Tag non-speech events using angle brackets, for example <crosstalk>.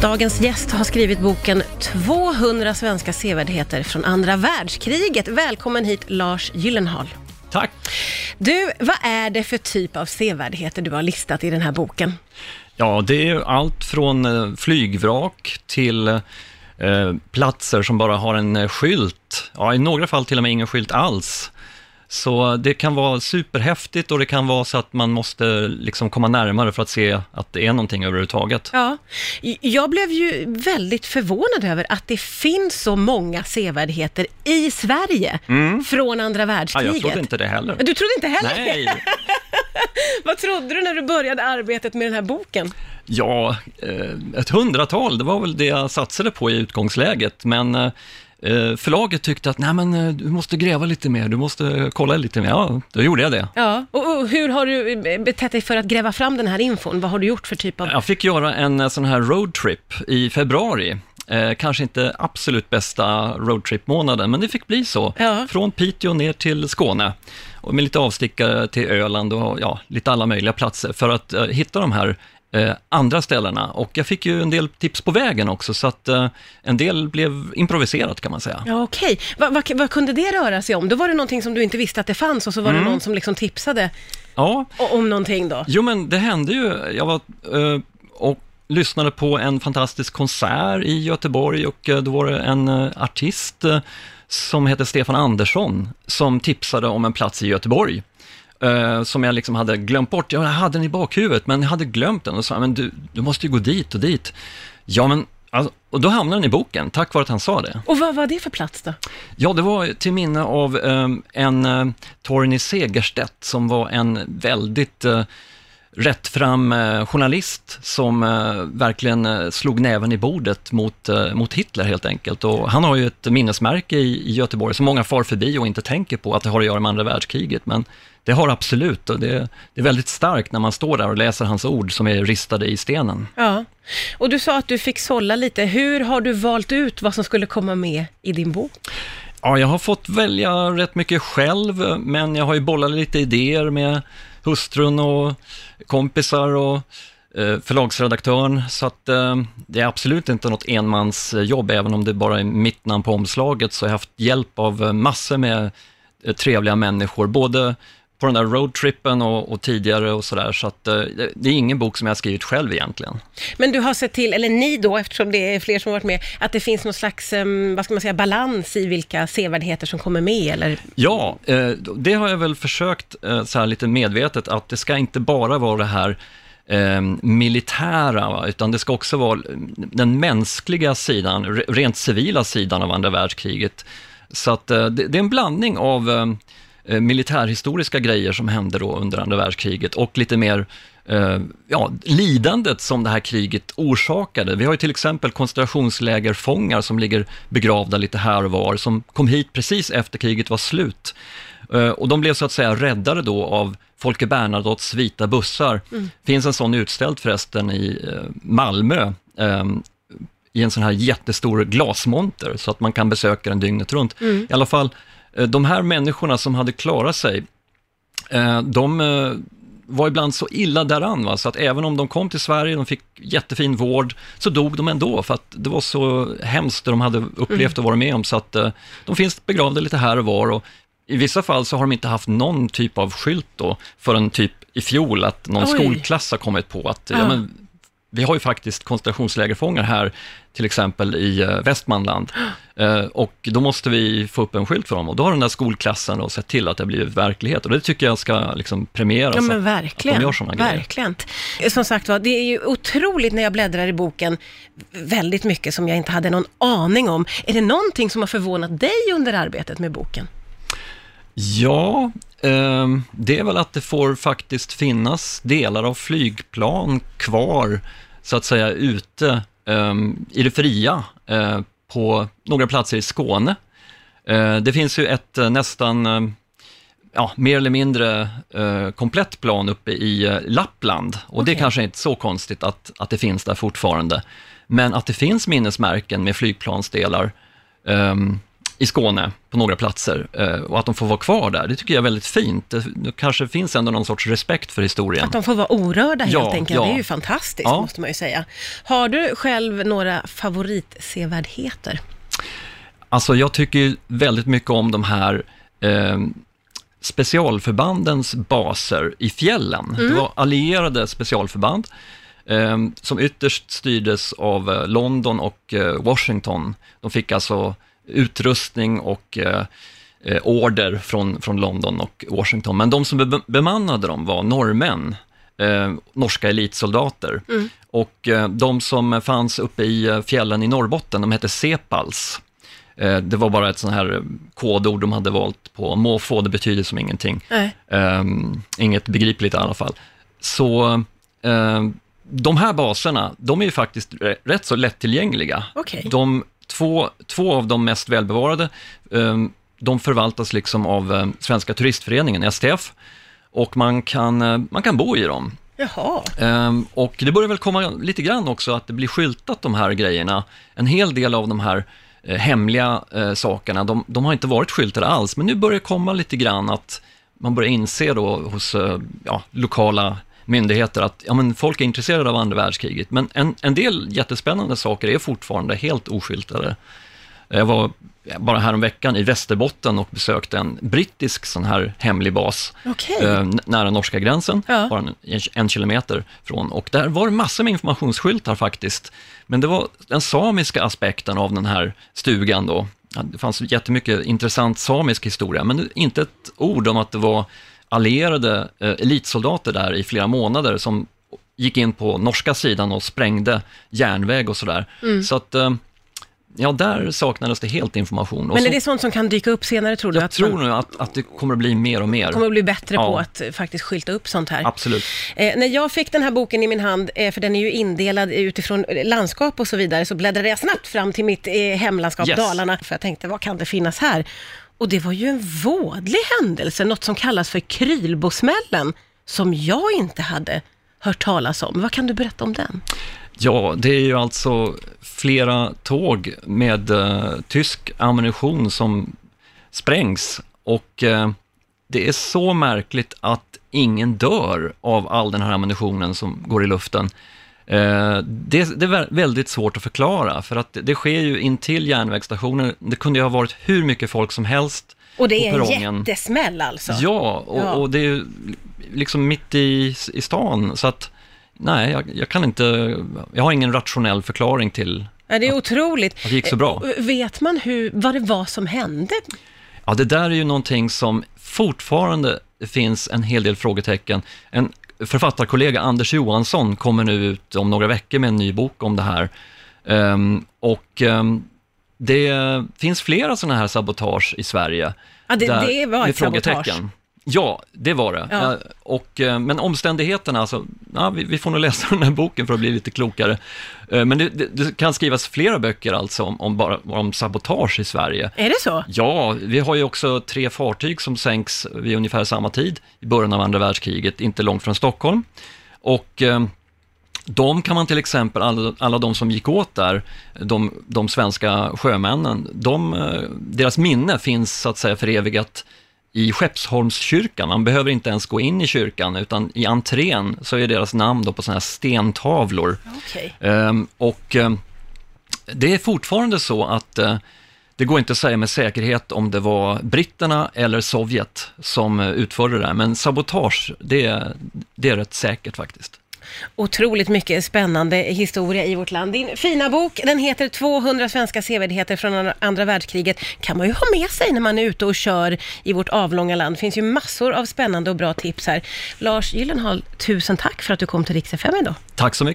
Dagens gäst har skrivit boken 200 svenska sevärdheter från andra världskriget. Välkommen hit Lars Gyllenhaal. Tack. Du, vad är det för typ av sevärdheter du har listat i den här boken? Ja, det är allt från eh, flygvrak till eh, platser som bara har en eh, skylt. Ja, i några fall till och med ingen skylt alls. Så det kan vara superhäftigt och det kan vara så att man måste liksom komma närmare för att se att det är någonting överhuvudtaget. Ja, jag blev ju väldigt förvånad över att det finns så många sevärdheter i Sverige från andra Ja, världskriget. jag trodde inte det heller. Du trodde inte heller? Nej, <laughs> Vad trodde du när du började arbetet med den här boken? ja, eh, ett hundratal, det var väl det jag satsade på i utgångsläget, men eh, förlaget tyckte att nej men eh, du måste gräva lite mer, du måste kolla lite mer. Ja, då gjorde jag det. Ja, och, och hur har du eh, betett dig för att gräva fram den här infon? Vad har du gjort för typ av... Jag fick göra en eh, sån här roadtrip i februari. Eh, kanske inte absolut bästa roadtrip-månaden, men det fick bli så. Ja. Från Piteå ner till Skåne och med lite avstickare till Öland och ja, lite alla möjliga platser för att eh, hitta de här eh, andra ställena. Och jag fick ju en del tips på vägen också, så att eh, en del blev improviserat kan man säga. Ja, okej. Vad, vad, vad kunde det röra sig om? Då var det någonting som du inte visste att det fanns och så var Mm. det någon som liksom tipsade Ja, o- om någonting då? Jo, men det hände ju. Jag var eh, och lyssnade på en fantastisk konsert i Göteborg och eh, då var det en eh, artist eh, som heter Stefan Andersson som tipsade om en plats i Göteborg. Eh, som jag liksom hade glömt bort. Jag hade den i bakhuvudet, men jag hade glömt den och sa, men du, du måste ju gå dit och dit. Ja, men, alltså, och då hamnade den i boken, tack vare att han sa det. Och vad var det för plats då? Ja, det var till minne av eh, en eh, Torgny Segerstedt som var en väldigt eh, rättfram eh, journalist som eh, verkligen eh, slog näven i bordet mot, mot Hitler helt enkelt. Och han har ju ett minnesmärke i, i Göteborg som många far förbi och inte tänker på att det har att göra med andra världskriget. Men det har absolut och det, det är väldigt starkt när man står där och läser hans ord som är ristade i stenen. Ja. Och du sa att du fick sålla lite. Hur har du valt ut vad som skulle komma med i din bok? Ja, jag har fått välja rätt mycket själv, men jag har ju bollat lite idéer med hustrun och kompisar och eh, förlagsredaktören, så att eh, det är absolut inte något enmansjobb, även om det bara är mitt namn på omslaget, så jag har haft hjälp av massor med eh, trevliga människor, både på den där roadtrippen och, och tidigare och sådär, så att eh, det- det är ingen bok som jag har skrivit själv egentligen. Men du har sett till, eller ni då, eftersom det är fler som har varit med, att det finns någon slags, vad ska man säga, balans i vilka sevärdheter som kommer med, eller? Ja, eh, det har jag väl försökt eh, så här lite medvetet, att det ska inte bara vara det här eh, militära, va? utan det ska också vara den mänskliga sidan, re- rent civila sidan av andra världskriget. Så att eh, det, det är en blandning av eh, militärhistoriska grejer som hände då under andra världskriget och lite mer eh, ja, lidandet som det här kriget orsakade. Vi har ju till exempel koncentrationslägerfångar som ligger begravda lite här och var, som kom hit precis efter kriget var slut. Eh, Och de blev så att säga räddade då av Folke Bernadottes vita bussar. finns en sån utställd förresten i eh, Malmö, eh, i en sån här jättestor glasmonter, så att man kan besöka den dygnet runt. I alla fall, eh, de här människorna som hade klarat sig, eh, de eh, var ibland så illa däran, va? så att även om de kom till Sverige, de fick jättefin vård, så dog de ändå, för att det var så hemskt det de hade upplevt och varit med om, så att eh, de finns begravda lite här och var. Och i vissa fall så har de inte haft någon typ av skylt då, förrän typ i fjol, att någon Oj. skolklass har kommit på att ja. Ja. men, vi har ju faktiskt koncentrationslägerfångar här, till exempel i eh, Västmanland. <gasps> Eh, och då måste vi få upp en skylt för dem. Och då har den där skolklassen och sett till att det har blivit verklighet. Och det tycker jag ska liksom premieras. Ja men verkligen. Att de gör grejer. verkligen. Som sagt var, det är ju otroligt när jag bläddrar i boken, väldigt mycket som jag inte hade någon aning om. Är det någonting som har förvånat dig under arbetet med boken? Ja, ehm, det är väl att det får faktiskt finnas delar av flygplan kvar, så att säga, ute ehm, i det fria eh, på några platser i Skåne. Eh, det finns ju ett eh, nästan, eh, ja, mer eller mindre eh, komplett plan uppe i eh, Lappland. Och det Okej. kanske inte är så konstigt att, att det finns där fortfarande. Men att det finns minnesmärken med flygplansdelar, ehm, i Skåne på några platser eh, och att de får vara kvar där. Det tycker jag är väldigt fint. Det, kanske finns ändå någon sorts respekt för historien. Att de får vara orörda helt Ja, enkelt, ja. det är ju fantastiskt Ja. måste man ju säga. Har du själv några favoritsevärdheter? Alltså jag tycker väldigt mycket om de här eh, specialförbandens baser i fjällen. Det var allierade specialförband eh, som ytterst styrdes av eh, London och eh, Washington. De fick alltså utrustning och eh, eh, order från, från London och Washington. Men de som be- bemannade dem var norrmän, eh, norska elitsoldater. Och eh, de som fanns uppe i eh, fjällen i Norrbotten, de hette Sepals. Eh, det var bara ett sånt här kodord de hade valt på måfå, det betyder som ingenting. Ehm, inget begripligt i alla fall. Så de här baserna, de är ju faktiskt rätt så lättillgängliga. Okej. De två, två av de mest välbevarade, ehm, de förvaltas liksom av eh, Svenska turistföreningen, STF, och man kan, eh, man kan bo i dem. Jaha, Ehm, och det börjar väl komma lite grann också att det blir skyltat de här grejerna. En hel del av de här eh, hemliga eh, sakerna, de, de har inte varit skyltade alls, men nu börjar det komma lite grann att man börjar inse då hos ja, lokala myndigheter att ja, men folk är intresserade av andra världskriget, men en, en del jättespännande saker är fortfarande helt oskyltade. Jag var bara häromveckan i Västerbotten och besökte en brittisk sån här hemlig bas okej. eh, nära norska gränsen, Ja. bara en, en, kilometer från. Och där var det massor med informationsskyltar faktiskt. Men det var den samiska aspekten av den här stugan då. Det fanns jättemycket intressant samisk historia, men inte ett ord om att det var allierade eh, elitsoldater där i flera månader som gick in på norska sidan och sprängde järnväg och sådär. Mm. Så att, eh, ja, där saknades det helt information. Men är det sånt som kan dyka upp senare tror du? jag att tror nog att, att det kommer att bli mer och mer. kommer att bli bättre på Ja. att eh, faktiskt skylta upp sånt här? Absolut. Eh, när jag fick den här boken i min hand, eh, för den är ju indelad utifrån eh, landskap och så vidare, så bläddrade jag snabbt fram till mitt eh, hemlandskap Yes. Dalarna, för jag tänkte, vad kan det finnas här? Och det var ju en vådlig händelse, något som kallas för Krylbosmällen, som jag inte hade hört talas om. Vad kan du berätta om den? Ja, det är ju alltså flera tåg med eh, tysk ammunition som sprängs och eh, det är så märkligt att ingen dör av all den här ammunitionen som går i luften. Eh, det, det är vä- väldigt svårt att förklara för att det, sker ju intill järnvägsstationer. Det kunde ju ha varit hur mycket folk som helst Och det är på en jättesmäll alltså? Ja, och, Ja. och det är ju liksom mitt i, i stan, så att nej, jag, jag kan inte, jag har ingen rationell förklaring till Ja, det är otroligt. att det gick så bra. Eh, Vet man hur, vad det var som hände? Ja, det där är ju någonting som fortfarande finns en hel del frågetecken. En författarkollega, Anders Johansson, kommer nu ut om några veckor med en ny bok om det här. Ehm, och ehm, det finns flera sådana här sabotage i Sverige. Ja, det, där- det var med ett sabotage. Ja, det var det. Ja. Eh, Och, eh, men omständigheterna, alltså, ja, vi, vi får nog <laughs> läsa den här boken för att bli lite klokare. Eh, Men det, det, det kan skrivas flera böcker alltså om, om, bara, om sabotage i Sverige. Är det så? Ja, vi har ju också tre fartyg som sänks vid ungefär samma tid, i början av andra världskriget, inte långt från Stockholm. Och de kan man till exempel, alla, alla de som gick åt där, de, de svenska sjömännen, de, deras minne finns så att säga förevigat i Skeppsholmskyrkan. Man behöver inte ens gå in i kyrkan, utan i entrén så är deras namn då på sådana här stentavlor. Okej. Ehm, och ehm, det är fortfarande så att eh, det går inte att säga med säkerhet om det var britterna eller Sovjet som eh, utförde det här, men sabotage, det, det är rätt säkert faktiskt. Otroligt mycket spännande historia i vårt land. Din fina bok, den heter 200 svenska sevärdheter från andra- världskriget. kan man ju ha med sig när man är ute och kör i vårt avlånga land. Det finns ju massor av spännande och bra tips här. Lars Gyllenhaal, tusen tack för att du kom till Rix FM idag. Tack så mycket.